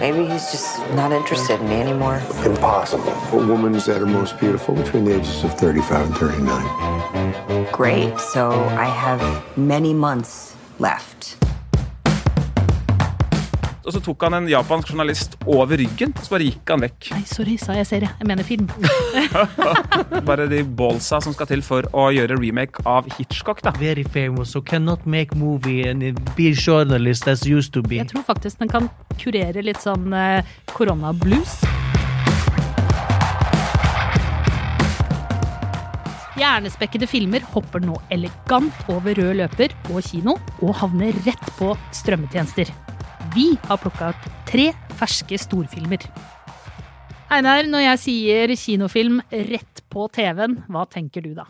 Maybe he's just not interested in me anymore. Impossible. A woman's at her most beautiful between the ages of 35 and 39. Great. So I have many months left. Og så tok han en japansk journalist over ryggen, og så bare gikk han vekk. Nei, sorry, sa jeg serie. Jeg mener film. Bare de ballsa som skal til for å gjøre remake av Hitchcock, da. Very famous, so cannot make movie and be journalist as used to be. Jeg tror faktisk den kan kurere litt sånn eh, koronablues. Hjernespekkede filmer hopper nå elegant over rød løper og kino og havner rett på strømmetjenester. Vi har plukka ut tre ferske storfilmer. Einar, når jeg sier kinofilm rett på TV-en, hva tenker du da?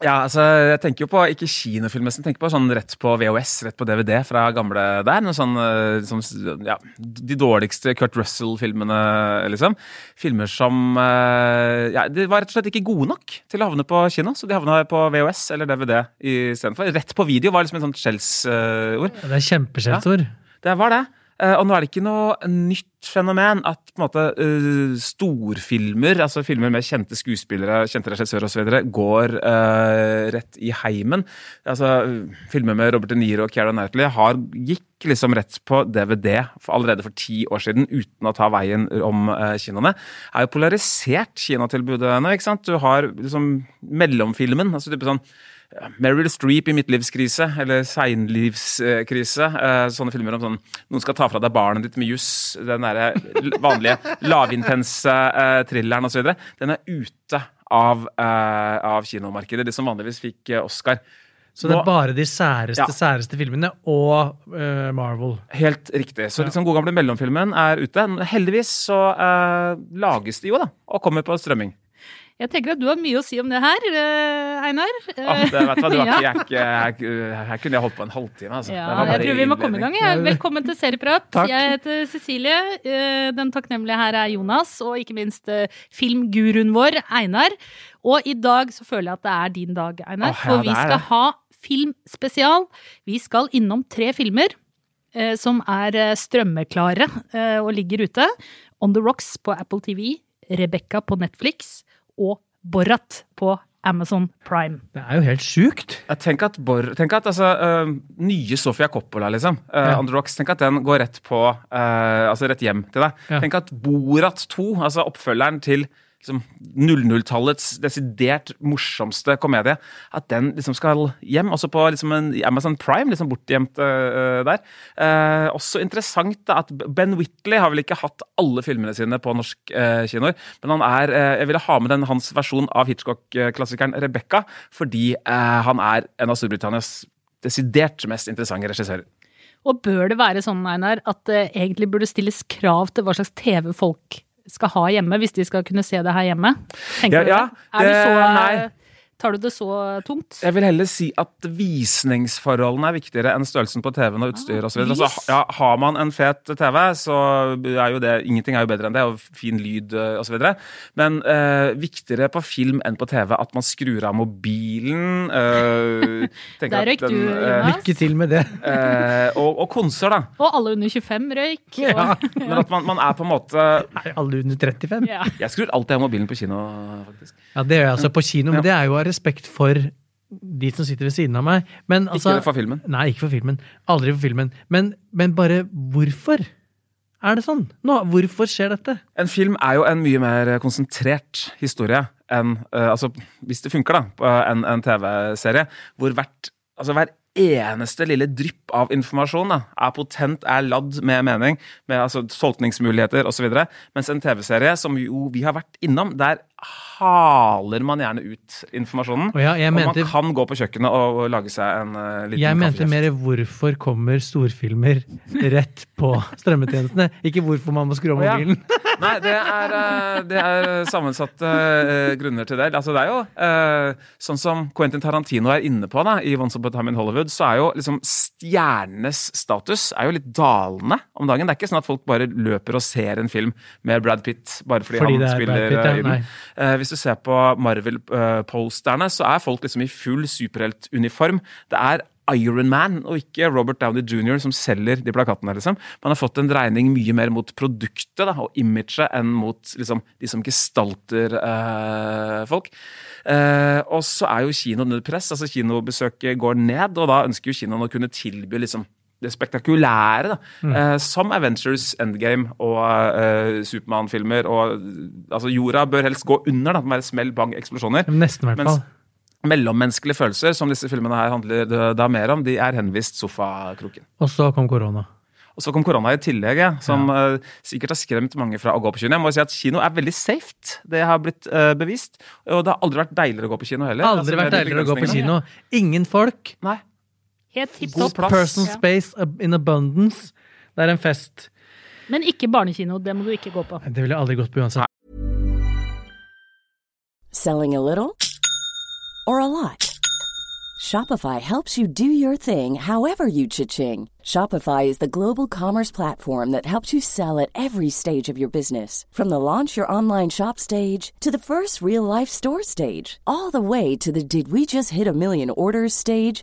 Ja, altså, jeg tenker jo på ikke kinofilm, jeg tenker på sånn rett på VHS, rett på DVD fra gamle der. Noe sånn, eh, som, ja, De dårligste Kurt Russell-filmene, liksom. Filmer som eh, ja, De var rett og slett ikke gode nok til å havne på kino, så de havna på VHS eller DVD istedenfor. Rett på video var liksom et sånt skjellsord. Det er kjempeskjellsord. Det var det. Eh, Og nå er det ikke noe nytt fenomen at på en måte eh, storfilmer, altså filmer med kjente skuespillere, kjente regissører osv., går uh, rett i heimen. Altså, filmer med Robert De Niro og Keira Knightley har, gikk liksom rett på DVD for, allerede for ti år siden uten å ta veien om uh, kinoene. Er jo polarisert kinatilbudet nå. ikke sant? Du har liksom mellomfilmen. altså type sånn Meryl Streep i midtlivskrise, eller seinlivskrise. Eh, sånne filmer om sånn Noen skal ta fra deg barnet ditt med juss. Den derre vanlige lavintense eh, thrilleren osv. Den er ute av, eh, av kinomarkedet. De som vanligvis fikk Oscar. Så det er bare de særeste, Ja. særeste filmene og uh, Marvel. Helt riktig. Så liksom god gamle mellomfilmen er ute. Heldigvis så uh, lages de jo, da, og kommer på strømming. Jeg tenker at du har mye å si om det her, eh, Einar. Ah, det, vet du, Ja. jeg, er jeg, her kunne jeg holdt på en halvtime. Altså. Ja, jeg tror vi må komme i gang. Ja. Velkommen til Serieprat. Takk. Jeg heter Cecilie. Eh, Den takknemlige her er Jonas, og ikke minst eh, filmguruen vår, Einar. Og i dag så føler jeg at det er din dag, Einar. Ja, for vi skal det. ha filmspesial. Vi skal innom tre filmer eh, som er strømmeklare eh, og ligger ute. On the Rocks på Apple TV, Rebekka på Netflix og Borat på Amazon Prime. Det er jo helt sjukt. Tenk at, Bor, tenk at altså, uh, nye Sofia Coppola, liksom, Uh, Ja. On The Rocks, tenk at den går rett på uh, Altså rett hjem til deg. Ja. Tenk at Borat 2, altså oppfølgeren til liksom, 00-tallets desidert morsomste komedie, at den liksom skal hjem. Også på liksom, en Amazon Prime, liksom bortgjemt uh, der. Uh, også interessant da, at Ben Whitley har vel ikke hatt alle filmene sine på norsk uh, kinoer, men han er eh, Jeg ville ha med den hans versjon av Hitchcock-klassikeren Rebecca, fordi eh, han er en av Storbritannias desidert mest interessante regissører. Og bør det være sånn, Einar, at det egentlig burde stilles krav til hva slags TV folk skal ha hjemme, hvis de skal kunne se det her hjemme? Tenker Ja, du ja, det? Er du så. Tar du det så tungt? Jeg vil heller si at visningsforholdene er viktigere enn størrelsen på TV-en og utstyr osv. vis. Altså, ja, har man en fet TV, så er jo det Ingenting er jo bedre enn det, og fin lyd osv. Men eh, viktigere på film enn på TV at man skrur av mobilen. Eh, tenker Der røyk du, den, eh, Jonas. Lykke til med det. eh, og, og konser, da. Og alle under 25 røyk. Ja. Og, Men at man, man er på en måte Nei, alle under 35? ja. Jeg skrur alltid av mobilen på kino, faktisk. Ja, det gjør jeg altså på kino, men det er jo av respekt for de som sitter ved siden av meg. Men altså Ikke for filmen. Nei, ikke for filmen. Aldri for filmen. Men, men bare hvorfor er det sånn? Nå, hvorfor skjer dette? En film er jo en mye mer konsentrert historie enn eh, Altså, hvis det funker, da, en, en TV-serie, hvor hvert Altså hver eneste lille drypp av informasjon da, er potent, er ladd med mening, med altså, tolkningsmuligheter osv. Mens en TV-serie, som jo vi har vært innom, der haler man gjerne ut informasjonen. Og ja, og mente- man kan gå på kjøkkenet og, og lage seg en uh, liten Jeg mente mer hvorfor kommer storfilmer rett på strømmetjenestene? Ikke hvorfor man må skru av mobilen. ja. Nei, det er, uh, det er sammensatte uh, grunner til det. Altså, det er jo eh, sånn som Quentin Tarantino er inne på da, i Once Upon a Time in Hollywood, så er jo liksom stjernenes status er jo litt dalende om dagen. Det er ikke sånn at folk bare løper og ser en film med Brad Pitt bare fordi, Fordi han er spiller Pitt, ja. eh, i den. Nei. Eh, hvis du ser på Marvel-posterne, så er folk liksom i full superheltuniform. Det er Iron Man, og ikke Robert Downey jr. som selger de plakatene. liksom. Man har fått en dreining mye mer mot produktet da, og imaget enn mot liksom, de som gestalter eh, folk. Eh, og så er jo kino under press. altså Kinobesøket går ned, og da ønsker jo kinoen å kunne tilby liksom det spektakulære, da. Eh, som Avengers Endgame og eh, Supermann-filmer. altså Jorda bør helst gå under, da. Det må være smell, bang, eksplosjoner. Nesten, i hvert Mens fall. mellommenneskelige følelser, som disse filmene her handler da- mer om, de er henvist sofakroken. Og så kom korona. Og så kom korona i tillegg, ja, som eh, sikkert har skremt mange fra å gå på kino. Jeg må si at kino er veldig safe. Det har blitt uh, bevist. Og det har aldri vært deiligere å gå på kino heller. Aldri Altså, vært deiligere å gå på kino. Ingen folk. Nei. Helt tipp topp. plass. Personal Ja. space in abundance. Det er en fest. Men ikke barnekino. Det må du ikke gå på. Det ville jeg aldri gått på uansett. Selling a little or a lot? Shopify helps you do your thing however you cha-ching. Shopify is the global commerce platform that helps you sell at every stage of your business. From the launch your online shop stage to the first real life store stage, all the way to the did we just hit a million orders stage.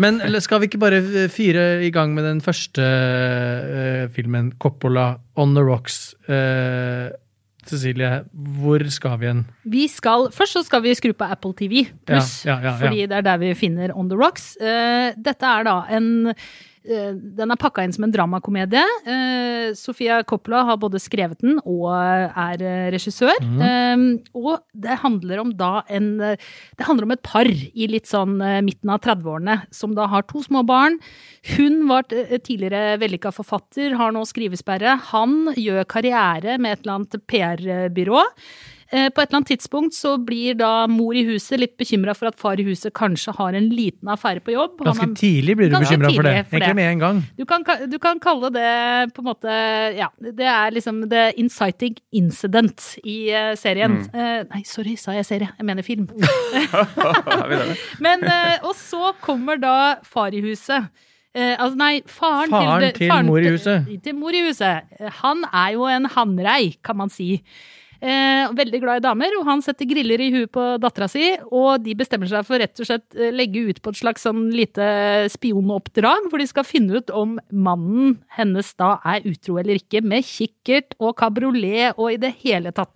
Men skal vi ikke bare eh, fyre i gang med den første uh, filmen, Coppola, On the Rocks? Uh, Cecilie, hvor skal vi hen? Vi skal, først så skal vi skru på Apple TV pluss, Ja, ja, ja, ja. fordi det er der vi finner On the Rocks. Uh, dette er da en Den er pakka inn som en dramakomedie. Eh, Sofia Coppola har både skrevet den og er eh, regissør. Mm. Eh, og det handler om da en eh, Det handler om et par i litt sånn eh, midten av 30-årene som da har to små barn. Hun var tidligere vellykka forfatter, har nå skrivesperre. Han gjør karriere med et eller annet PR-byrå. Eh, På et eller annet tidspunkt så blir da mor i huset litt bekymra for at far i huset kanskje har en liten affære på jobb. Ganske er- tidlig blir du bekymra for det. Egentlig med en gang. Du kan, du kan kalle det på en måte Ja, det er liksom the inciting incident i uh, serien. Mm. Uh, nei, sorry, sa jeg serie? Jeg mener film. Men, uh, og så kommer da far i huset. Eh, altså, nei, faren, Faren til, til faren mor i til- huset. Til mor i huset. Han er jo en hannrei, kan man si. Eh, veldig glad i damer, og han setter griller i huet på dattera si. Og de bestemmer seg for rett og slett eh, legge ut på et slags sånn lite spionoppdrag, hvor de skal finne ut om mannen hennes da er utro eller ikke, med kikkert og kabriolet og i det hele tatt.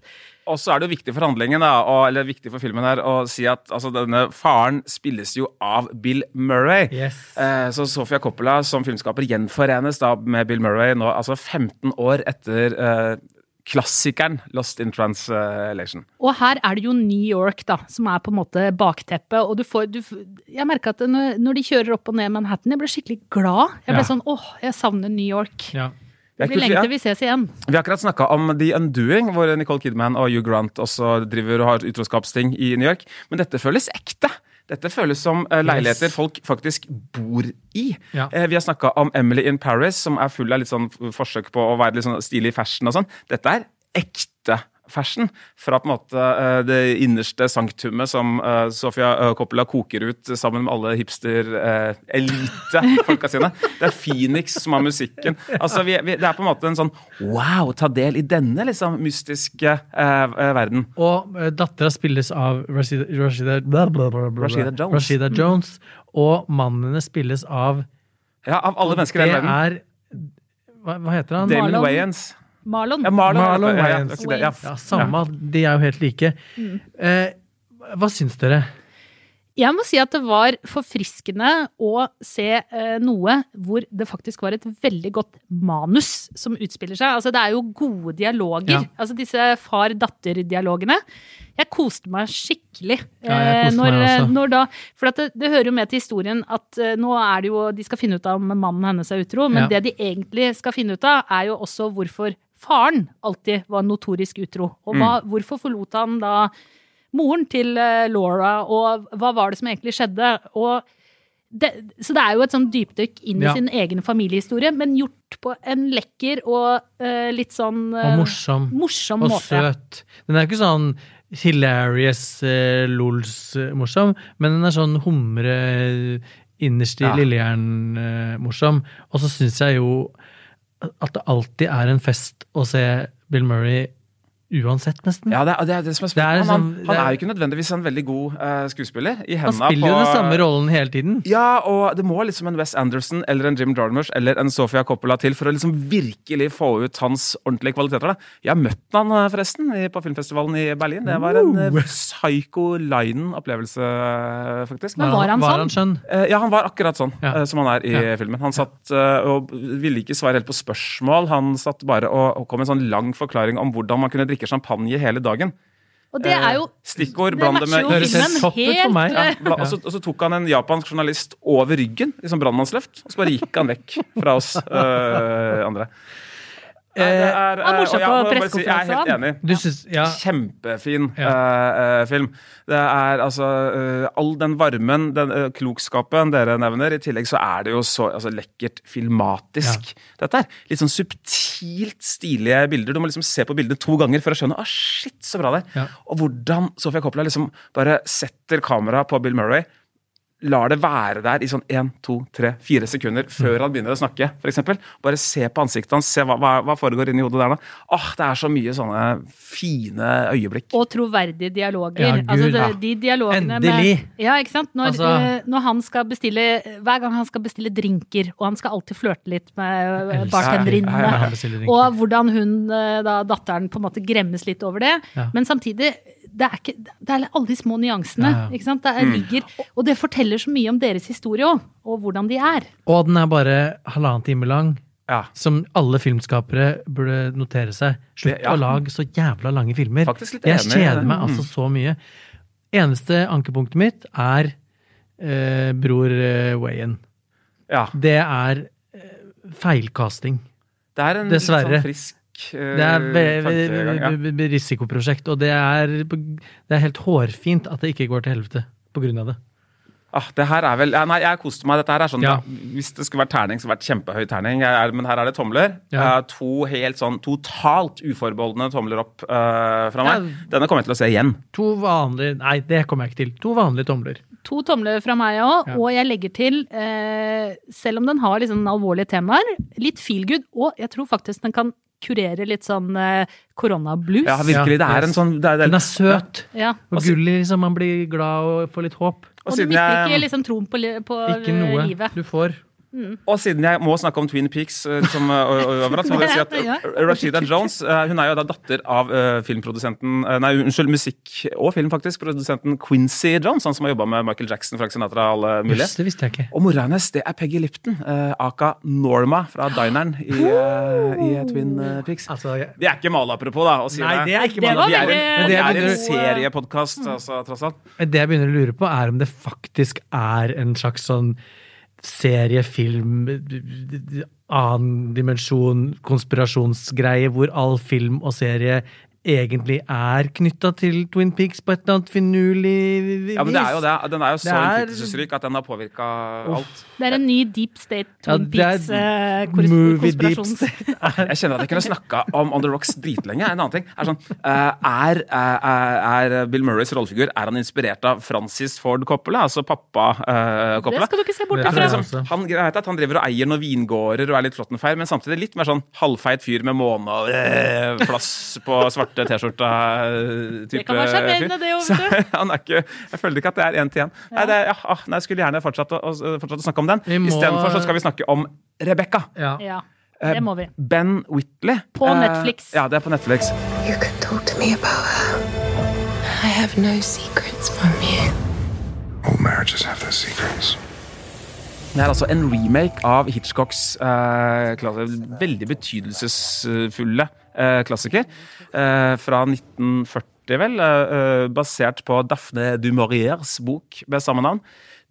Og så er det jo viktig for handlingen, da, og, eller viktig for filmen her, å si at altså, denne faren spilles jo av Bill Murray. Yes. Eh, så Sofia Coppola som filmskaper gjenforenes da med Bill Murray nå altså 15 år etter eh, klassikeren Lost in Translation. Og her er det jo New York, da, som er på en måte bakteppet. Og du får du, Jeg merka at når, når de kjører opp og ned Manhattan, jeg ble skikkelig glad. Jeg ble Ja. sånn åh, jeg savner New York. Ja. Det Vi kult, lengter vi ses igjen. Vi har akkurat snakka om The Undoing, hvor Nicole Kidman og Hugh Grant også driver og har utroskapsting i New York. Men dette føles ekte. Dette føles som eh, leiligheter folk faktisk bor i. Ja. Eh, vi har snakka om Emily in Paris, som er full av litt sånn forsøk på å være litt sånn stilig i fashion og sånn. Dette er ekte fashion fra på en måte eh, det innerste sanktumet som eh, Sofia eh, Coppola koker ut sammen med alle hipster-elite-folka sine. Det er Phoenix som har musikken. Altså, vi, vi, det er på en måte en sånn wow, ta del i denne liksom mystiske eh, verden. Og dattera spilles av Rashida, Rashida. Rashida Jones. Rashida Jones. Og mannene spilles av Ja, Av alle mennesker i Det hele verden. er hva, hva heter han? Damon Wayans. Marlon. Ja, Marlon. Marlon ja, ja, Wayans. ja, ja, Ja, samme. De er jo helt like. Eh, hva syns dere? Jeg må si at det var forfriskende å se eh, noe hvor det faktisk var et veldig godt manus som utspiller seg. Altså, det er jo gode dialoger. Ja. Altså disse far-datter-dialogene. Jeg koste meg skikkelig. Ja, jeg koste eh, når, meg også. når da, for at det, det hører jo med til historien at eh, nå er det jo De skal finne ut av om mannen hennes er utro, men Ja. det de egentlig skal finne ut av, er jo også hvorfor faren alltid var notorisk utro. Og hva, Mm. hvorfor forlot han da moren til eh, Laura, og hva var det som egentlig skjedde? Og det, så det er jo et sånn dypdykk inn i Ja. sin egen familiehistorie, men gjort på en lekker og uh, litt sånn uh, Og morsom. morsom Og måte. søt. Den er ikke sånn hilarious, uh, lols-morsom, men den er sånn humre innerst i Ja. lillehjernen-morsom. og så syns jeg jo at det alltid er en fest å se Bill Murray uansett, nesten. Ja, det er det, er det som er Det er spennende. Han, liksom- han er- er jo ikke nødvendigvis en veldig god uh, skuespiller. I Han spiller spiller jo den samme rollen hele tiden. Ja, og det må liksom en Wes Anderson eller en Jim Jarmusch eller en Sofia Coppola til for å liksom virkelig få ut hans ordentlige kvaliteter. da. Jeg har møtt han eh, forresten på filmfestivalen i Berlin. Det var en uh, psycho linen-opplevelse, faktisk. Men var han var sånn? han sånn? Uh, Ja, han var akkurat sånn Ja. som han er i Ja. filmen. Han satt og ville ikke svare helt på spørsmål. Han satt bare og, og kom med en sånn lang forklaring om hvordan man kunne drikke champagne hele dagen. Og det er jo Stikkord, bland det med Høres helt filmen topp ut for helt meg. ja, eh, bla, og, så, og så tok han en japansk journalist over ryggen i sånn brannmannsløft, og så bare gikk han vekk fra oss øh, andre. Nei, det er, Det er morsomt jeg på må si, Jeg er helt enig. Du synes, Ja. Kjempefin Ja. Uh, eh, film. Det er altså uh, all den varmen, den uh, klokskapen dere nevner. I tillegg så er det jo så altså, lekkert filmatisk, dette her. Litt sånn subtilt stilige bilder. Du må liksom se på bildet to ganger for å skjønne ah, shit, så bra det er. Ja. Og hvordan Sofia Coppola liksom bare setter kameraet på Bill Murray. Lar det være der i sånn én, to, tre, fire sekunder før han begynner å snakke. For eksempel. Bare se på ansiktet hans, se hva, hva, foregår inni hodet der nå. Åh, Det er så mye sånne fine øyeblikk. og troverdige dialoger. Ja, Gud, altså, det, de dialogene Endelig! Med, ja, ikke sant? Når, Altså- eh, når han skal bestille Hver gang han skal bestille drinker, og han skal alltid flørte litt med eh, bartenderinnene. Og hvordan hun, eh, da, datteren, på en måte gremmes litt over det. Ja. Men samtidig, det er, ikke, det er alle de små nyansene. Ja, ja. Ikke sant? Det er, ligger, og det forteller så mye om deres historie òg, og hvordan de er. Og den er bare halvannen time lang. Ja, Som alle filmskapere burde notere seg. Slutt ja. å lage så jævla lange filmer. Litt Jeg kjeder meg altså så mye. Eneste ankepunktet mitt er eh, Bror eh, Wayan. ja. Det er eh, feilkasting. Det er en Dessverre. litt sånn frisk eh, Det er risikoprosjekt, og det er, det er helt hårfint at det ikke går til helvete på grunn av det. Ah, det her er vel ja, Nei, jeg koste meg. Dette her er sånn Ja. Hvis det skulle vært terning, så hadde det vært kjempehøy terning. Jeg er, men her er det tomler. Ja. Uh, to helt sånn totalt uforbeholdne tomler opp uh, fra meg. Ja. Denne kommer jeg til å se igjen. To vanlige Nei, det kommer jeg ikke til. To vanlige tomler. To tomler fra meg òg, Ja. og jeg legger til, uh, selv om den har liksom alvorlige temaer, litt feel good, og jeg tror faktisk den kan kurere litt sånn eh, koronablues. Ja, virkelig. Det er en sånn det er, det er, Den er søt Ja. og gullig, liksom. Man blir glad og får litt håp. Og Og du mister jeg- ikke liksom troen på, på Ikke noe livet. du får. Og siden jeg må snakke om Twin Peaks eh, som, eh, overalt, så må jeg si at Rashida Jones eh, hun er jo da datter av filmprodusenten Nei, unnskyld, musikk- og film, faktisk. Produsenten Quincy Jones, han som har jobba med Michael Jackson, Frank Sinatra og alle mulige. Det visste jeg ikke. Og mora hennes det er Peggy Lipton, aka Norma fra Dineren i, i Twin Peaks. Altså, jeg- Vi er ikke male, apropos, da. Å si Nei, det er ikke Det male. Vi er, en, det er en seriepodkast, altså, tross alt. Det jeg begynner å lure på, er om det faktisk er en slags sånn serie, film, annen dimensjon, konspirasjonsgreie, hvor all film og serie egentlig er knytta til Twin Peaks på et eller annet finurlig vis. Ja, men det er jo det. Den er jo så innflytelsesrik at den har påvirka alt. Det er en ny deep state Twin det er Peaks eh. Jeg kjenner at jeg kunne snakka om On The Rocks dritlenge. En annen ting er sånn eh, Er, er, er Bill Murrays rollefigur Er han inspirert av Francis Ford Coppola, altså pappa uh, Det skal du ikke se bort Det ifra. liksom, han, han driver og eier noen vingårder og er litt flottenfeil, men samtidig litt mer sånn halvfeit fyr med måne og øh, flass på svarte T-skjorta-type vet du. han er ikke, jeg føler ikke at det er én til én. Nei, det er- ja, ah, nei, jeg skulle gjerne fortsatt å, fortsatt å snakke om den. Må- Istedenfor så skal vi snakke om Rebekka. Ja. Ja, det må vi. Ben Whitley. På Eh, Netflix. Ja, det er på Netflix. You could talk to me about her. I have no secrets from you. All marriages have their secrets. Det er altså en remake av Hitchcocks eh, klasse- veldig betydelsesfulle eh, klassiker eh, fra 1940, vel, eh, eh, basert på Daphne du Mauriers bok med samme navn.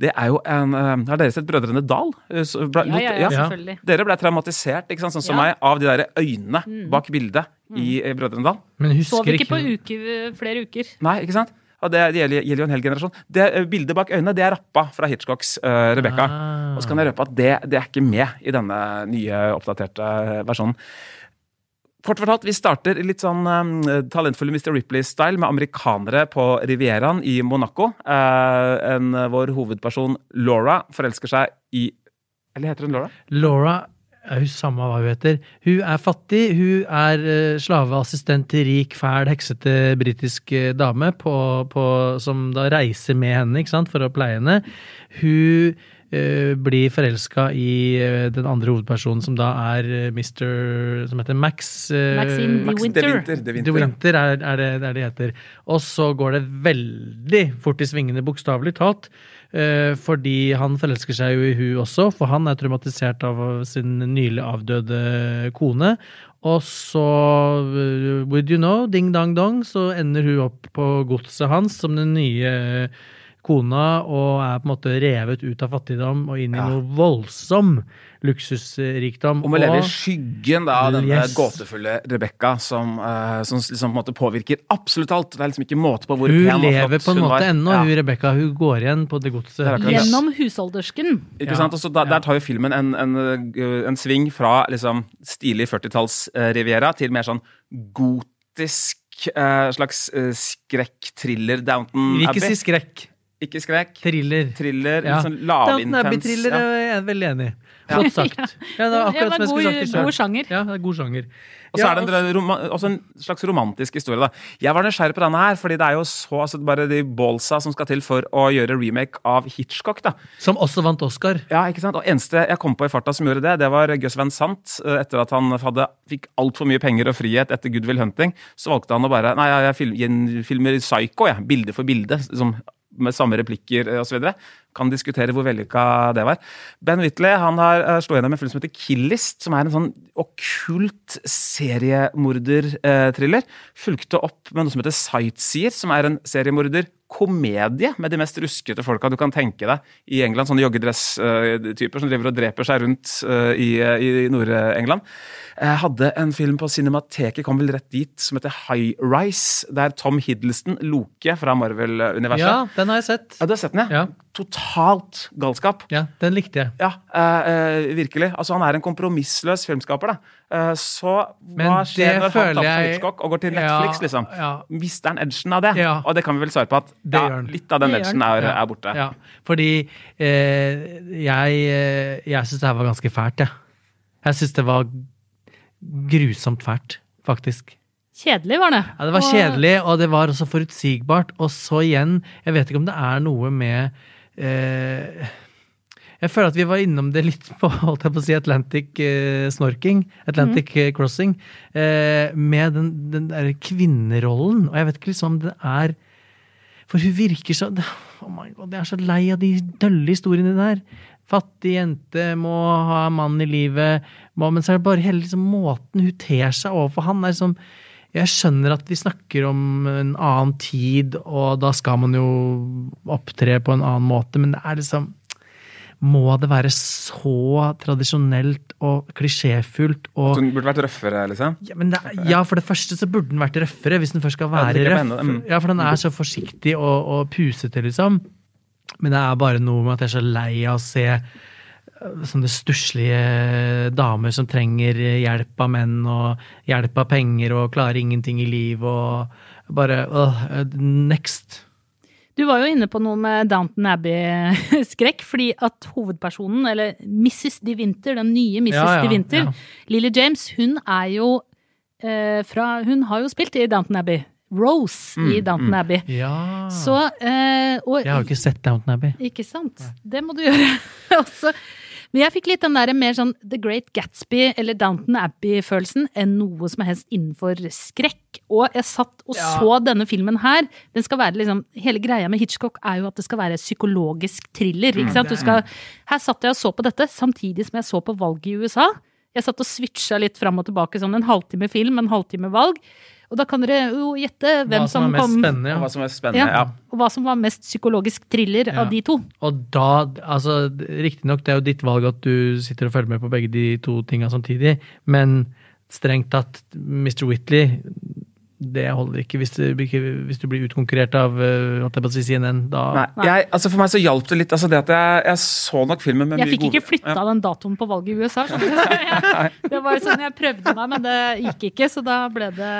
Det er jo en eh, Har dere sett Brødrene Dal? Ble- Ja, ja, ja, Ja. selvfølgelig. Dere ble traumatisert, ikke sant, sånn som Ja. meg, av de der øynene bak bildet i eh, Brødrene Dal. Men husker Sov ikke på uke, flere uker. Nei, ikke sant? Og det, gjelder, gjelder jo en hel generasjon. Det eh, Bildet bak øynene det er rappa fra Hitchcocks uh, Rebekka. Ah. Og så kan jeg røpe at det, det er ikke med i denne nye, oppdaterte versjonen. Kort fortalt, vi starter litt sånn um, talentfulle Mr. Ripley-style med amerikanere på Rivieraen i Monaco. Uh, en, vår hovedperson Laura forelsker seg i Eller heter hun Laura? Laura er husker samme hva hun heter. Hun er fattig. Hun er eh, slaveassistent til rik, fæl, heksete britisk eh, dame på, på, som da reiser med henne ikke sant, for å pleie henne. Hun uh, blir forelska i uh, den andre hovedpersonen, som da er uh, Mr. som heter Max. Maxine De Max Winter. De Winter. De The Winter, ja. Winter er, er, det, det er det det heter. Og så går det veldig fort i svingene, bokstavelig talt. Eh, fordi han forelsker seg jo i hun også, for han er traumatisert av sin nylig avdøde kone. Og så, eh, would you know, ding dang dong, så ender hun opp på godset hans som den nye kona, og er på en måte revet ut av fattigdom og inn i Ja. noe voldsom luksusrikdom. Om å leve i skyggen da, av denne Yes. gåtefulle Rebekka, som, uh, som liksom på en måte påvirker absolutt alt. Det er liksom ikke måte på hvor Hun pen og lever flott på en hun måte var. ennå, Ja. hun Rebekka. Hun går igjen på det godset. Det. Gjennom husholdersken. Ikke sant? Og så da, Der tar jo filmen en, en, uh, en sving fra liksom stilig 40-talls-riviera til mer sånn gotisk eh, slags uh, skrekk-thriller Downton Vi vil Abbey. ikke si skrekk. Ikke skrekk. Thriller. Thriller, Ja. litt sånn Downton lavintens. Abbey-thriller ja. er veldig enig Godt sagt. Ja, det er Ja, akkurat som jeg skulle god- sagt god sjanger. Ja, det er god sjanger. Og så er det en, også en slags romantisk historie. da. Jeg var nysgjerrig på denne her, fordi det er jo så altså bare de ballsa som skal til for å gjøre remake av Hitchcock. da. Som også vant Oscar. Ja, ikke sant? Og eneste jeg kom på i farta som gjorde det, det var Gus Van Sant. Eh, Etter at han hadde, fikk altfor mye penger og frihet etter Good Will Hunting, så valgte han å bare Nei, jeg film, gjenfilmer Psycho, jeg. Bilde for bilde. Liksom, med samme replikker osv. så videre. Kan diskutere hvor vellykka det var. Ben Whitley han har uh, slått gjennom en film som heter Killist, som er en sånn okkult seriemorderthriller. Fulgte opp med noe som heter Sightseer, som er en seriemorderkomedie med de mest ruskete folka du kan tenke deg i England. Sånne joggedress-typer som driver og dreper seg rundt i, i Nord-England. Hadde en film på Cinemateket, kom vel rett dit, som heter High Rise. Der Tom Hiddleston, Loke fra Marvel-universet Ja, den har jeg sett. Ja, du har sett den, ja? Totalt galskap. Ja, den likte jeg. Ja, eh, eh, virkelig. Altså, han er en kompromissløs filmskaper, da. Eh, så Men hva skjer når han tar jeg- Hitchcock og går til Netflix, Ja, liksom? ja. Mister han edgen av det? Ja. Og det kan vi vel svare på at ja, litt av den edgen er, er borte. Ja, fordi eh, jeg, eh, jeg syns det her var ganske fælt, jeg. Jeg syns det var grusomt fælt, faktisk. Kjedelig var det. Ja, det var kjedelig, og det var også forutsigbart. Og så igjen, jeg vet ikke om det er noe med Jeg føler at vi var innom det litt på holdt jeg på å si, Atlantic eh, snorking. Atlantic mm. crossing. Eh, med den, den der kvinnerollen. Og jeg vet ikke liksom om det er For hun virker så Oh my god, Jeg er så lei av de dølle historiene der. Fattig jente må ha mann i livet. Må, men så er det bare hele liksom, måten hun ter seg overfor han. er liksom jeg skjønner at vi snakker om en annen tid, og da skal man jo opptre på en annen måte, men det er liksom Må det være så tradisjonelt og klisjéfullt og Den burde vært røffere, liksom. ja, er- ja, for det første så burde den vært røffere, hvis den først skal være ja, røff. mm. Ja, for den er så forsiktig og, og pusete, liksom. Men det er bare noe med at jeg er så lei av å se sånne stusslige damer som trenger hjelp av menn og hjelp av penger og klarer ingenting i livet og bare uh, Next. Du var jo inne på noe med Downton Abbey-skrekk, fordi at hovedpersonen, eller Mrs. De Winter, den nye Mrs. Ja, ja, De Winter, ja. Lily James, hun er jo eh, fra Hun har jo spilt i Downton Abbey. Rose i Mm, Downton Abbey. Ja. Så eh, og, Jeg har jo ikke sett Downton Abbey. Ikke sant? Det må du gjøre også. Men jeg fikk litt den der mer sånn The Great Gatsby eller Downton Abbey-følelsen enn noe som helst innenfor skrekk. Og jeg satt og Ja. så denne filmen her. Den skal være liksom, Hele greia med Hitchcock er jo at det skal være psykologisk thriller. ikke sant? Du skal, her satt jeg og så på dette samtidig som jeg så på valget i USA. Jeg satt og switcha litt fram og tilbake, sånn en halvtime film, en halvtime valg. Og da kan dere jo gjette hvem Hva som mest kom ja. hva som er spennende, ja. ja, Og hva som var mest psykologisk thriller Ja. av de to. Og da, altså Riktignok, det er jo ditt valg at du sitter og følger med på begge de to tinga samtidig, men strengt tatt, Mr. Whitley det holder ikke hvis du, ikke- hvis du blir utkonkurrert av uh, jeg å si CNN. Da, Nei, jeg, altså For meg så hjalp det litt. altså det at Jeg, jeg så nok filmen med Jeg mye fikk ikke gode- flytta Ja. den datoen på valget i USA. Jeg- Det var sånn jeg prøvde meg, men det gikk ikke, så da ble det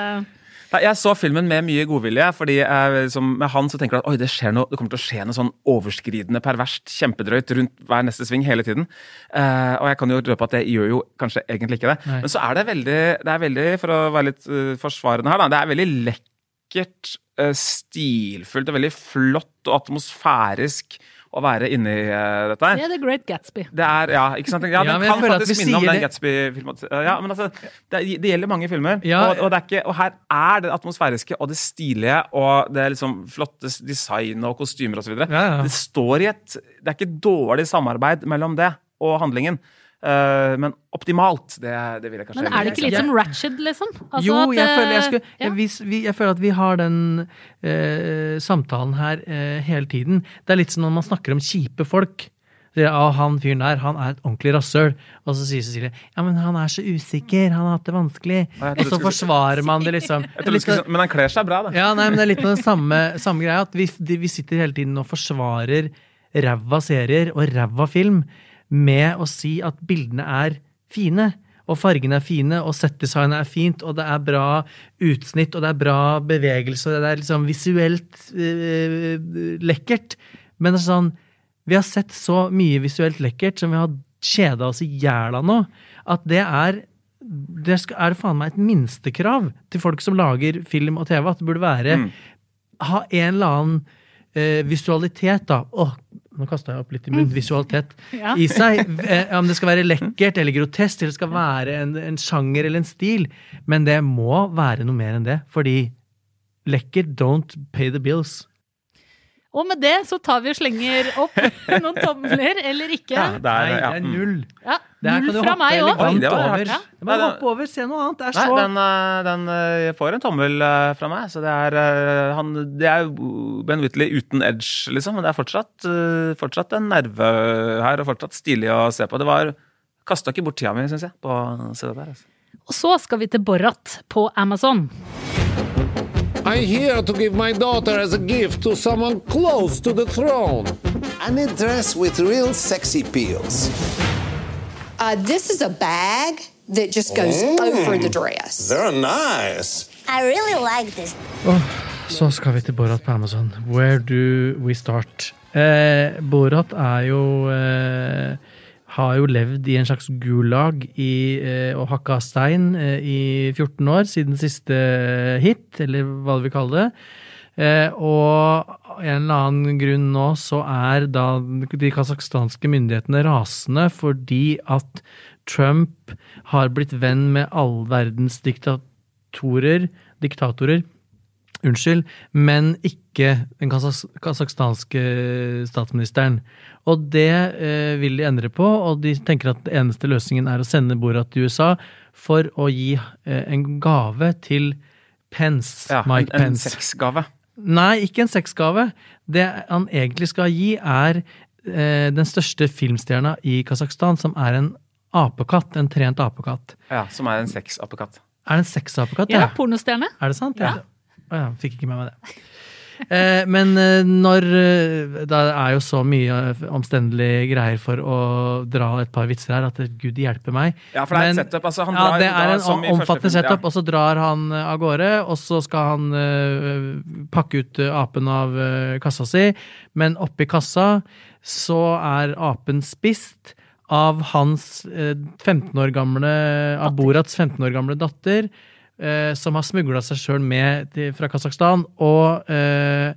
Jeg så filmen med mye godvilje, fordi jeg, liksom, med han så tenker du at det, noe, det kommer til å skje noe sånn overskridende, perverst, kjempedrøyt rundt hver neste sving hele tiden. Uh, og jeg kan jo røpe at det gjør jo kanskje egentlig ikke det. Nei. Men så er det veldig, det er veldig for å være litt uh, forsvarende her, da, det er veldig lekkert, uh, stilfullt og veldig flott og atmosfærisk å være inni eh, dette her. Det er The Great Gatsby. Det er, ja, ikke sant? Ja, Ja, den kan faktisk minne om den Gatsby-filmen. Ja, men altså, det, det gjelder mange filmer. Ja. og, og, det er ikke, og her er det atmosfæriske og det stilige og det liksom flotte design og kostymer osv. Ja, ja. Det står i et Det er ikke dårlig samarbeid mellom det og handlingen. Eh, men optimalt, det, det vil jeg kanskje Men er det ikke litt som Ratched, liksom? Altså jo, at, jeg eh, føler jeg, skulle, ja. jeg, vi, jeg føler at vi har den eh, samtalen her eh, hele tiden. Det er litt som når man snakker om kjipe folk. Ja, han fyren der, han er et ordentlig rasshøl. Og så sier Cecilie ja, men han er så usikker, han har hatt det vanskelig. Og så forsvarer man det, liksom. Skulle, men han kler seg bra, da. Ja, nei, men det er litt av den samme, samme greia. At vi, de, vi sitter hele tiden og forsvarer ræva serier og ræva film med å si at bildene er fine. Og fargene er fine, og settdesignet er fint, og det er bra utsnitt, og det er bra bevegelse, og det er liksom visuelt øh, lekkert. Men det er sånn Vi har sett så mye visuelt lekkert som vi har kjeda oss i hjel av nå, at det er det er faen meg et minstekrav til folk som lager film og TV, at det burde være Mm. Ha en eller annen eh, visualitet, da. Åh, nå kasta jeg opp litt i munnen. Visualitet Ja. i seg. Eh, om det skal være lekkert eller grotesk, eller det skal være en, en sjanger eller en stil. Men det må være noe mer enn det. Fordi lekkert don't pay the bills. Og med det så tar vi og slenger opp noen tomler, eller ikke. Ja, det er, Nei, det er mm. null. Ja, null fra meg òg. det var hardt. Nei, Bare det- hoppe over, se noe annet. Det er Nei, den, eh, den eh, får en tommel eh, fra meg. Så det er, han, det er Ben Whitley uten edge, liksom. Men det er fortsatt, fortsatt en nerve her, og fortsatt stilig å se på. Det var Kasta ikke bort tida mi, syns jeg, på å se det der. Altså. Og så skal vi til Borat på Amazon. I'm here to give my daughter as a gift to someone close to the throne. I need dress with real sexy peels. Uh, this is a bag that just goes Mm. over the dress. They're nice. I really like this. Så skal vi til Borat på Amazon. Where do we start? Eh, Borat er jo eh, Har jo levd i en slags gulag i, eh, og hakka stein eh, i 14 år, siden siste hit, eller hva du vil kalle det. Eh, og av en eller annen grunn nå så er da de kasakhstanske myndighetene rasende fordi at Trump har blitt venn med all verdens diktatorer, diktatorer Unnskyld, men ikke den kasakhstanske statsministeren. Og det eh, vil de endre på, og de tenker at den eneste løsningen er å sende Borat til USA for å gi eh, en gave til Pence, Ja, Mike en, en Pence. sexgave. Nei, ikke en sexgave. Det han egentlig skal gi, er eh, den største filmstjerna i Kasakhstan, som er en apekatt. En trent apekatt. Ja, som er en sexapekatt. Er det en sexapekatt? Ja, pornostjerne. Er det sant? Ja. Å ja, fikk ikke med meg det. Eh, men eh, når eh, Det er jo så mye eh, omstendelige greier for å dra et par vitser her at gud hjelpe meg. Ja, for det er Men- et setup. Altså, han ja, det er en omfattende setup, ja. og så drar han av gårde, og så skal han uh, pakke ut apen av uh, kassa si, men oppi kassa så er apen spist av hans uh, 15 år gamle, av Borats 15 år gamle datter, som har smugla seg sjøl med til, fra Kasakhstan, og eh,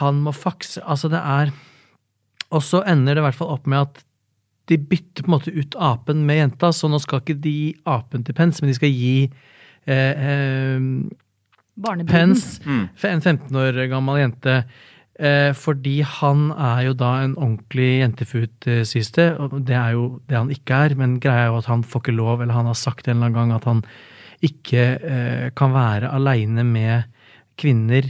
han må fakse Altså, det er Og så ender det i hvert fall opp med at de bytter på en måte ut apen med jenta, så nå skal ikke de gi apen til Pence, men de skal gi eh, eh, Pence, Mm. en 15 år gammel jente. Eh, fordi han er jo da en ordentlig jentefut, eh, sies det. Og det er jo det han ikke er, men greia er jo at han får ikke lov, eller han har sagt en eller annen gang at han ikke eh, kan være aleine med kvinner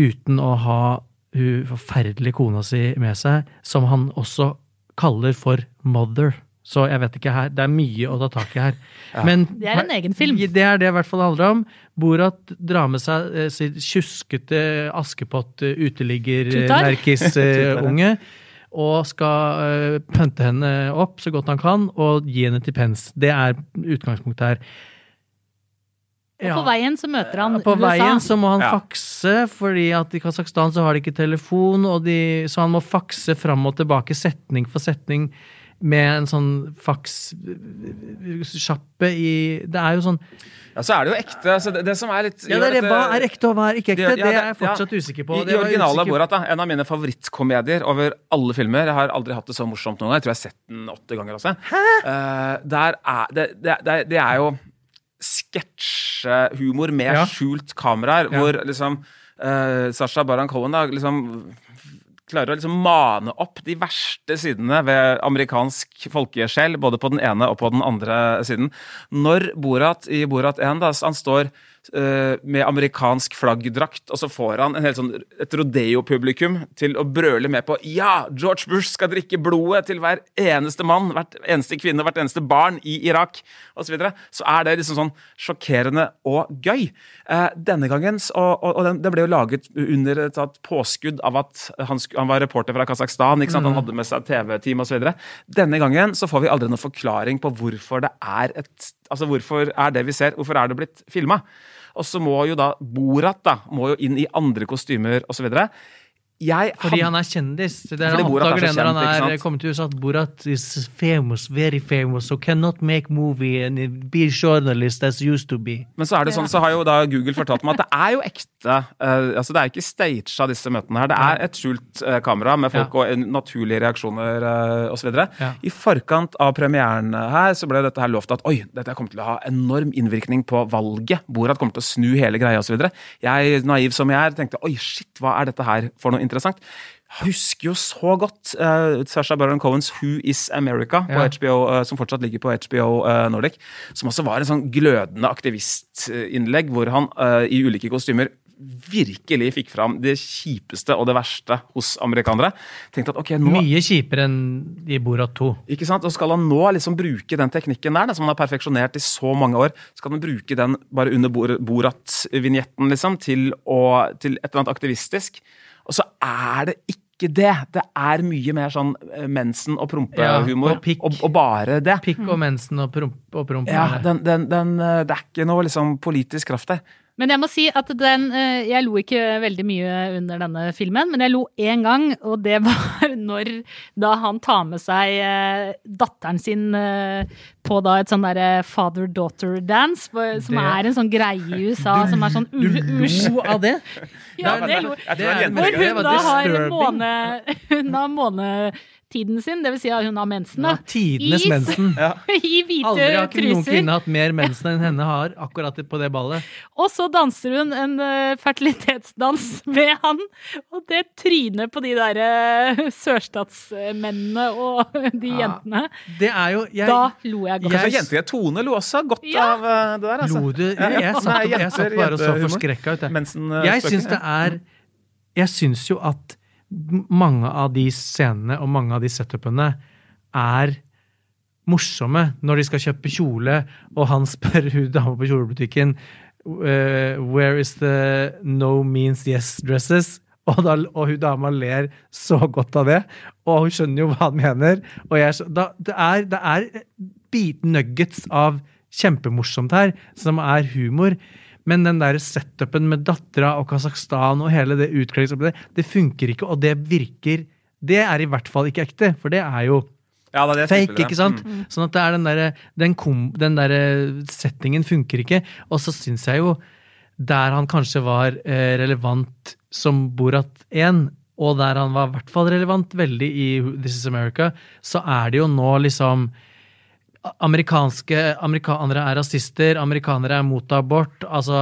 uten å ha hun forferdelige kona si med seg, som han også kaller for mother. Så jeg vet ikke her, det er mye å ta tak i her. Ja. Men Det er en egen film. det er det i hvert fall det handler om. Borat drar med seg eh, sitt tjuskete Askepott eh, Tutar. uteligger-nerkis-unge. og skal uh, pønte henne opp så godt han kan, og gi henne til pens. Det er utgangspunktet her. Og på veien så møter han På USA. veien så må han Ja. fakse, fordi at i Kasakhstan så har de ikke telefon, og de, så han må fakse fram og tilbake setning for setning med en sånn fakssjappe i Det er jo sånn Ja, så er det jo ekte. Altså, det, det som er litt Ja, det er det. Hva er ekte, og hva er ikke ekte? Ja, Det er jeg fortsatt usikker på. I, Det i originale Borat, da, en av mine favorittkomedier over alle filmer. Jeg har aldri hatt det så morsomt noen gang. Jeg tror jeg har sett den åtte ganger også. Eh, der er, det, det, det, det er jo sketsjehumor med Ja. skjult kameraer, Ja. hvor liksom uh, Sasha Baran Cohen da, liksom klarer å liksom mane opp de verste sidene ved amerikansk folkesjel, både på den ene og på den andre siden. Når Borat i Borat 1 da, han står med amerikansk flaggdrakt, og så får han en helt sånn, et rodeo-publikum til å brøle med på Ja, George Bush skal drikke blodet til hver eneste mann, hvert eneste kvinne, hvert eneste barn i Irak, osv. Så, videre, så er det liksom sånn sjokkerende og gøy. Eh, denne gangen, og, og, og den, det ble jo laget under et sånt påskudd av at han, han var reporter fra Kasakhstan, ikke sant? han hadde med seg TV-team osv. Denne gangen så får vi aldri noen forklaring på hvorfor det er et Altså hvorfor er det vi ser, hvorfor er det blitt filma? Og så må jo da Borat da, må jo inn i andre kostymer osv. Jeg Fordi han er kjendis. Det er han er oppdager det når han er kommet til USA at Borat is famous, very famous, so cannot make movie and be journalist as used to be. Men så er det sånn, så har jo da Google fortalt meg at det er jo ekte. Uh, altså Det er ikke staged av disse møtene her. Det er et skjult uh, kamera med folk og naturlige reaksjoner uh, osv. Ja. I forkant av premieren her så ble dette her lovt at oi, dette kommer til å ha enorm innvirkning på valget. Borat kommer til å snu hele greia osv. Jeg, naiv som jeg er, tenkte oi, shit, hva er dette her for noe interessant. Jeg husker jo så godt uh, Sasha Baron Cohens Who Is America, på Ja. HBO, uh, som fortsatt ligger på HBO uh, Nordic. Som også var en sånn glødende aktivistinnlegg, hvor han uh, i ulike kostymer virkelig fikk fram det kjipeste og det verste hos amerikanere. Tenkte at ok, nå Mye kjipere enn i Borat 2. ikke sant? Og skal han nå liksom bruke den teknikken der, som han har perfeksjonert i så mange år, skal han bruke den bare under Borat-vignetten liksom, til, å- til et eller annet aktivistisk? Og så er det ikke det. Det er mye mer sånn eh, mensen- og prompehumor. Ja, og pikk. og, og bare det. Pikk og mensen og promp. Og promp Ja, den, den, den, eh, det er ikke noe liksom politisk kraft der. Men jeg må si at den eh, Jeg lo ikke veldig mye under denne filmen, men jeg lo én gang, og det var når da han tar med seg eh, datteren sin eh, på da et sånn derre father-daughter-dance, som Det- er en sånn greie i USA, som er sånn Du lo av det? Ja, det lo jeg Hvor hun da har måne, hun har månetiden sin, det vil si at hun har mensen, da. Ja, tidenes I- mensen. I hvite Aldri har ikke noen kvinne hatt mer mensen enn henne har akkurat på det ballet. Og så danser hun en eh, fertilitetsdans med han. Og det trynet på de der uh, sørstatsmennene og de jentene. Det er jo jeg, Da lo jeg godt. Kanskje Jeg- jenter Tone lo også godt Ja. av eh, det der. Altså. Lo du? Ja, Jeg, jeg, satt, jeg satt bare og så forskrekka ut. jeg. Mensen, eh, Jeg syns det er Jeg syns jo at mange av de scenene og mange av de setupene er morsomme når de skal kjøpe kjole, og han spør hun dama på kjolebutikken uh, Where is the no means yes dresses? Og, da, og hun dama ler så godt av det, og hun skjønner jo hva han mener. Og jeg, da, det er, det er bit nuggets av kjempemorsomt her, som er humor. Men den der setupen med dattera og Kasakhstan og hele det utkledningsopplegget, det funker ikke, og det virker Det er i hvert fall ikke ekte, for det er jo Ja, det er det fake, ikke sant? Mm. Sånn at det er den derre den, den der settingen funker ikke. Og så syns jeg jo der han kanskje var eh, relevant som Borat 1, og der han var i hvert fall relevant veldig i This Is America, så er det jo nå liksom Amerikanske amerikanere er rasister, amerikanere er mot abort. Altså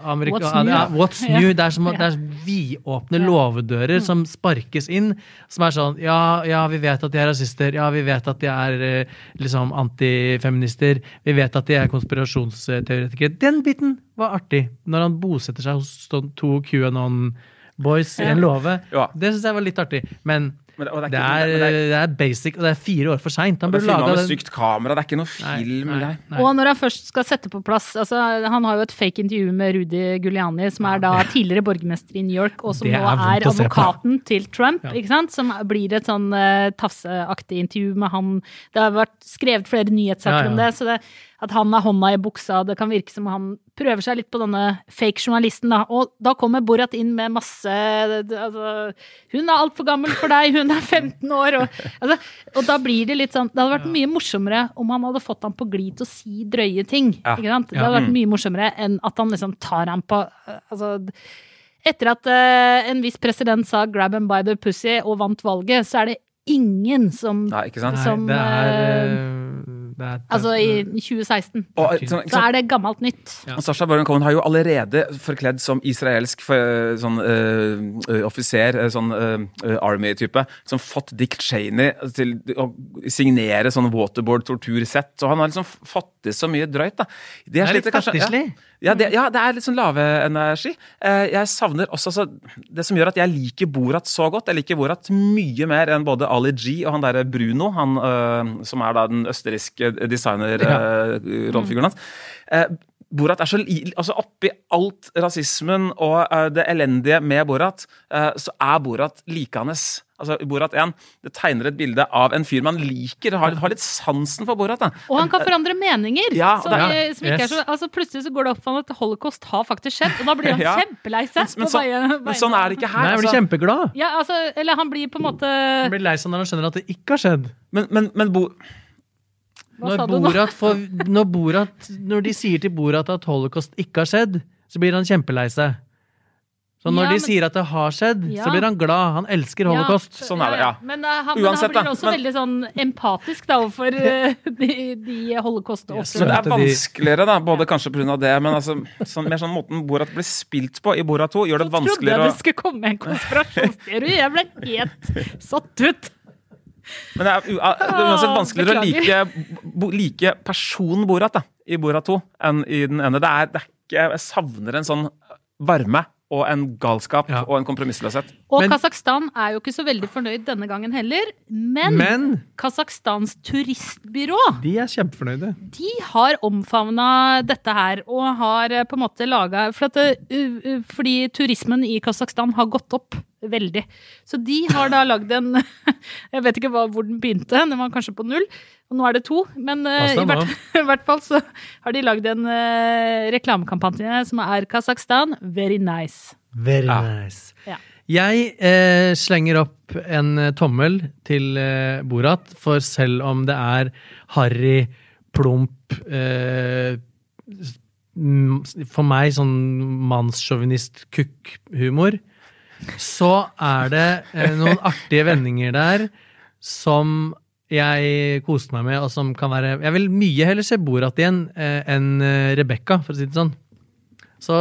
amerika, What's new? Ja, what's new? Ja. Det er som det er vidåpne låvedører som sparkes inn. Som er sånn ja, ja, vi vet at de er rasister. Ja, vi vet at de er eh, liksom antifeminister. Vi vet at de er konspirasjonsteoretikere. Den biten var artig. Når han bosetter seg hos to QAnon-boys i en låve. Ja. Det syns jeg var litt artig. Men Men det- og det det er ikke- er, men det er- det er basic, og det er fire år for seint. Han Det burde er laga med Sykt kamera, det er ikke noe film. nei, nei. nei. Og når han først skal sette på plass altså Han har jo et fake intervju med Rudy Giuliani, som er da tidligere borgermester i New York, og som Det nå er er advokaten til Trump, Ja. ikke sant? Som blir et sånn uh, tafseaktig intervju med han. Det har vært skrevet flere nyhetssaker Ja, ja. om det, så det, at han har hånda i buksa, det kan virke som han prøver seg litt på denne fake-journalisten, da. Og da kommer Borat inn med masse altså, Hun er altfor gammel for deg, hun er 15 år, og, altså, og da blir det litt sånn Det hadde vært mye morsommere om han hadde fått ham på glid til å si drøye ting. Ja. Ikke sant? Det Ja. hadde vært mye morsommere enn at han liksom tar ham på Altså etter at uh, en viss president sa 'grab him by the pussy' og vant valget, så er det ingen som, Nei, ikke sant? Nei, det er, det er Altså i 2016. Og, så, ikke Så er det gammelt nytt. Ja. Og Sasha Baron Cohen har jo allerede forkledd som israelsk for, sånn, eh, eh, offiser, eh, sånn uh, Army-type, som fått Dick Cheney til å signere sånn waterboard-tortursett. Så han har liksom fått til så mye drøyt, da. Det, Det er litt kanskje- ja. Ja, det, ja, det er litt sånn lave energi. jeg savner også altså, Det som gjør at jeg liker Borat så godt Jeg liker Borat mye mer enn både Ali G og han derre Bruno, han eh, som er da den østerrikske designer-rollefiguren hans. Borat er så altså Oppi alt rasismen og uh, det elendige med Borat, uh, så er Borat likende. Altså, Borat 1 det tegner et bilde av en fyr man liker, har, har litt sansen for Borat. da. Og han kan forandre meninger! Ja, som, det er- eh, som ikke er yes. så, altså Plutselig så går det opp for ham at holocaust har faktisk skjedd, og da blir han Ja. kjempelei seg. Men, på så, men sånn er det ikke her. Nei, han blir altså. kjempeglad. Ja, altså, eller han blir på en måte Han blir lei seg når han skjønner at det ikke har skjedd. Men, men, men Bo, Når? Borat får, når, Borat, når de sier til Borat at holocaust ikke har skjedd, så blir han kjempelei seg. Så når Ja, de sier at det har skjedd, Ja. så blir han glad. Han elsker holocaust. Sånn er det, ja. Men, uh, han, Uansett, men han blir også men- veldig sånn empatisk da, overfor uh, de, de Men holocaust-ofrene. det er vanskeligere, da, både kanskje pga. det, men altså, sånn, mer sånn måten Borat blir spilt på i Borat 2, gjør det vanskeligere Trodde jeg det skulle komme en konspirasjonsteori. Jeg ble helt satt ut. Men det er, uansett vanskeligere å like, like personen Borat da, i Borat 2 enn i den ene. Det er, det er ikke Jeg savner en sånn varme og en galskap og en kompromissløshet. Og Kasakhstan er jo ikke så veldig fornøyd denne gangen heller. Men, Men- Kasakhstans turistbyrå De er kjempefornøyde. de har omfavna dette her og har eh, på en måte laga for uh, Fordi turismen i Kasakhstan har gått opp veldig. Så de har da lagd en Jeg vet ikke hva, hvor den begynte, den var kanskje på null. Og nå er det to. Men uh, i, hvert, i hvert fall så har de lagd en uh, reklamekampanje som er Kasakhstan very nice. Very nice. Ja. Jeg eh, slenger opp en eh, tommel til eh, Borat, for selv om det er harry, plump eh, For meg sånn mannssjåvinist-kukk-humor, så er det eh, noen artige vendinger der som jeg koste meg med, og som kan være Jeg vil mye heller se Borat igjen eh, enn eh, Rebekka, for å si det sånn. Så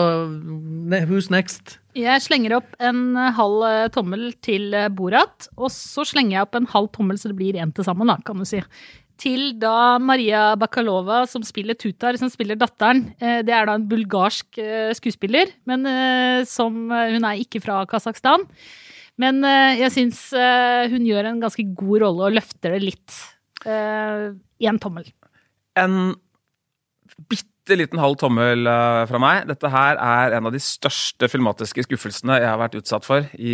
who's next? Jeg slenger opp en halv tommel til Borat, og så slenger jeg opp en halv tommel, så det blir én til sammen, da, kan du si. Til da Maria Bakalova, som spiller Tutar, som spiller datteren. Eh, Det er da en bulgarsk eh, skuespiller, men som eh, Hun er ikke fra Kasakhstan. Men jeg syns hun gjør en ganske god rolle og løfter det litt. Én tommel. En bitte liten halv tommel eh, fra meg. Dette her er en av de største filmatiske skuffelsene jeg har vært utsatt for i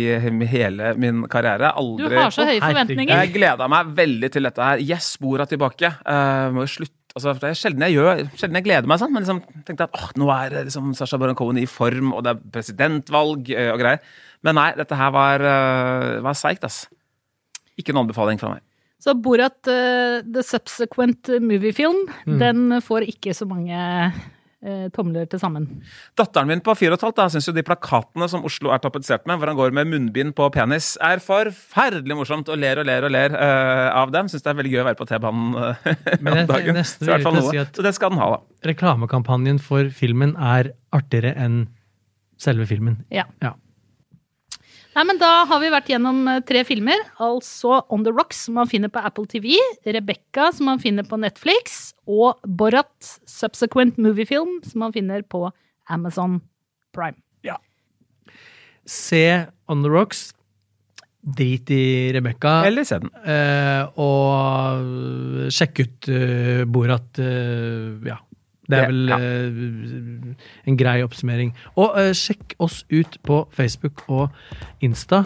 hele min karriere. Aldri Du har så høye forventninger. Jeg gleda meg veldig til dette her. Yes, Bora tilbake. Uh, må jo slutte Altså, det er sjelden jeg gjør, sjelden jeg gleder meg sånn, men liksom tenkte at åh, nå er liksom Sasha Baron Cohen i form, og det er presidentvalg eh, og greier. Men nei, dette her var, var seigt, ass. Ikke en anbefaling fra meg. Så Borat uh, The Subsequent Movie Film, Mm. den får ikke så mange eh, tomler til sammen. Datteren min på fire og et halvt da, syns jo de plakatene som Oslo er tapetsert med, hvor han går med munnbind på penis, er forferdelig morsomt, og ler og ler og ler uh, av dem. Syns det er veldig gøy å være på T-banen uh, om dagen. Så i hvert fall noe. si Så det skal den ha, da. Reklamekampanjen for filmen er artigere enn selve filmen. Ja. Ja. Nei, men Da har vi vært gjennom eh, tre filmer. Altså On the Rocks, som man finner på Apple TV. Rebekka, som man finner på Netflix. Og Borat Subsequent Movie Film, som man finner på Amazon Prime. Ja. Se On the Rocks. Drit i Rebekka. Eller se den. Eh, og sjekk ut uh, Borat. Uh, ja. Det er vel ja. uh, en grei oppsummering. Og uh, sjekk oss ut på Facebook og Insta.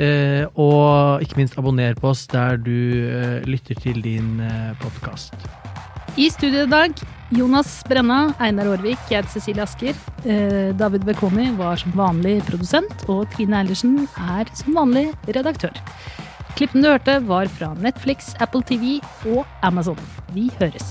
Uh, og ikke minst abonner på oss der du eh, lytter til din uh, podkast. I studio i dag Jonas Brenna, Einar Aarvik, jeg heter Cecilie Asker. Eh, David Bekoni var som vanlig produsent, og Trine Eilertsen er som vanlig redaktør. Klippen du hørte, var fra Netflix, Apple TV og Amazon. Vi høres.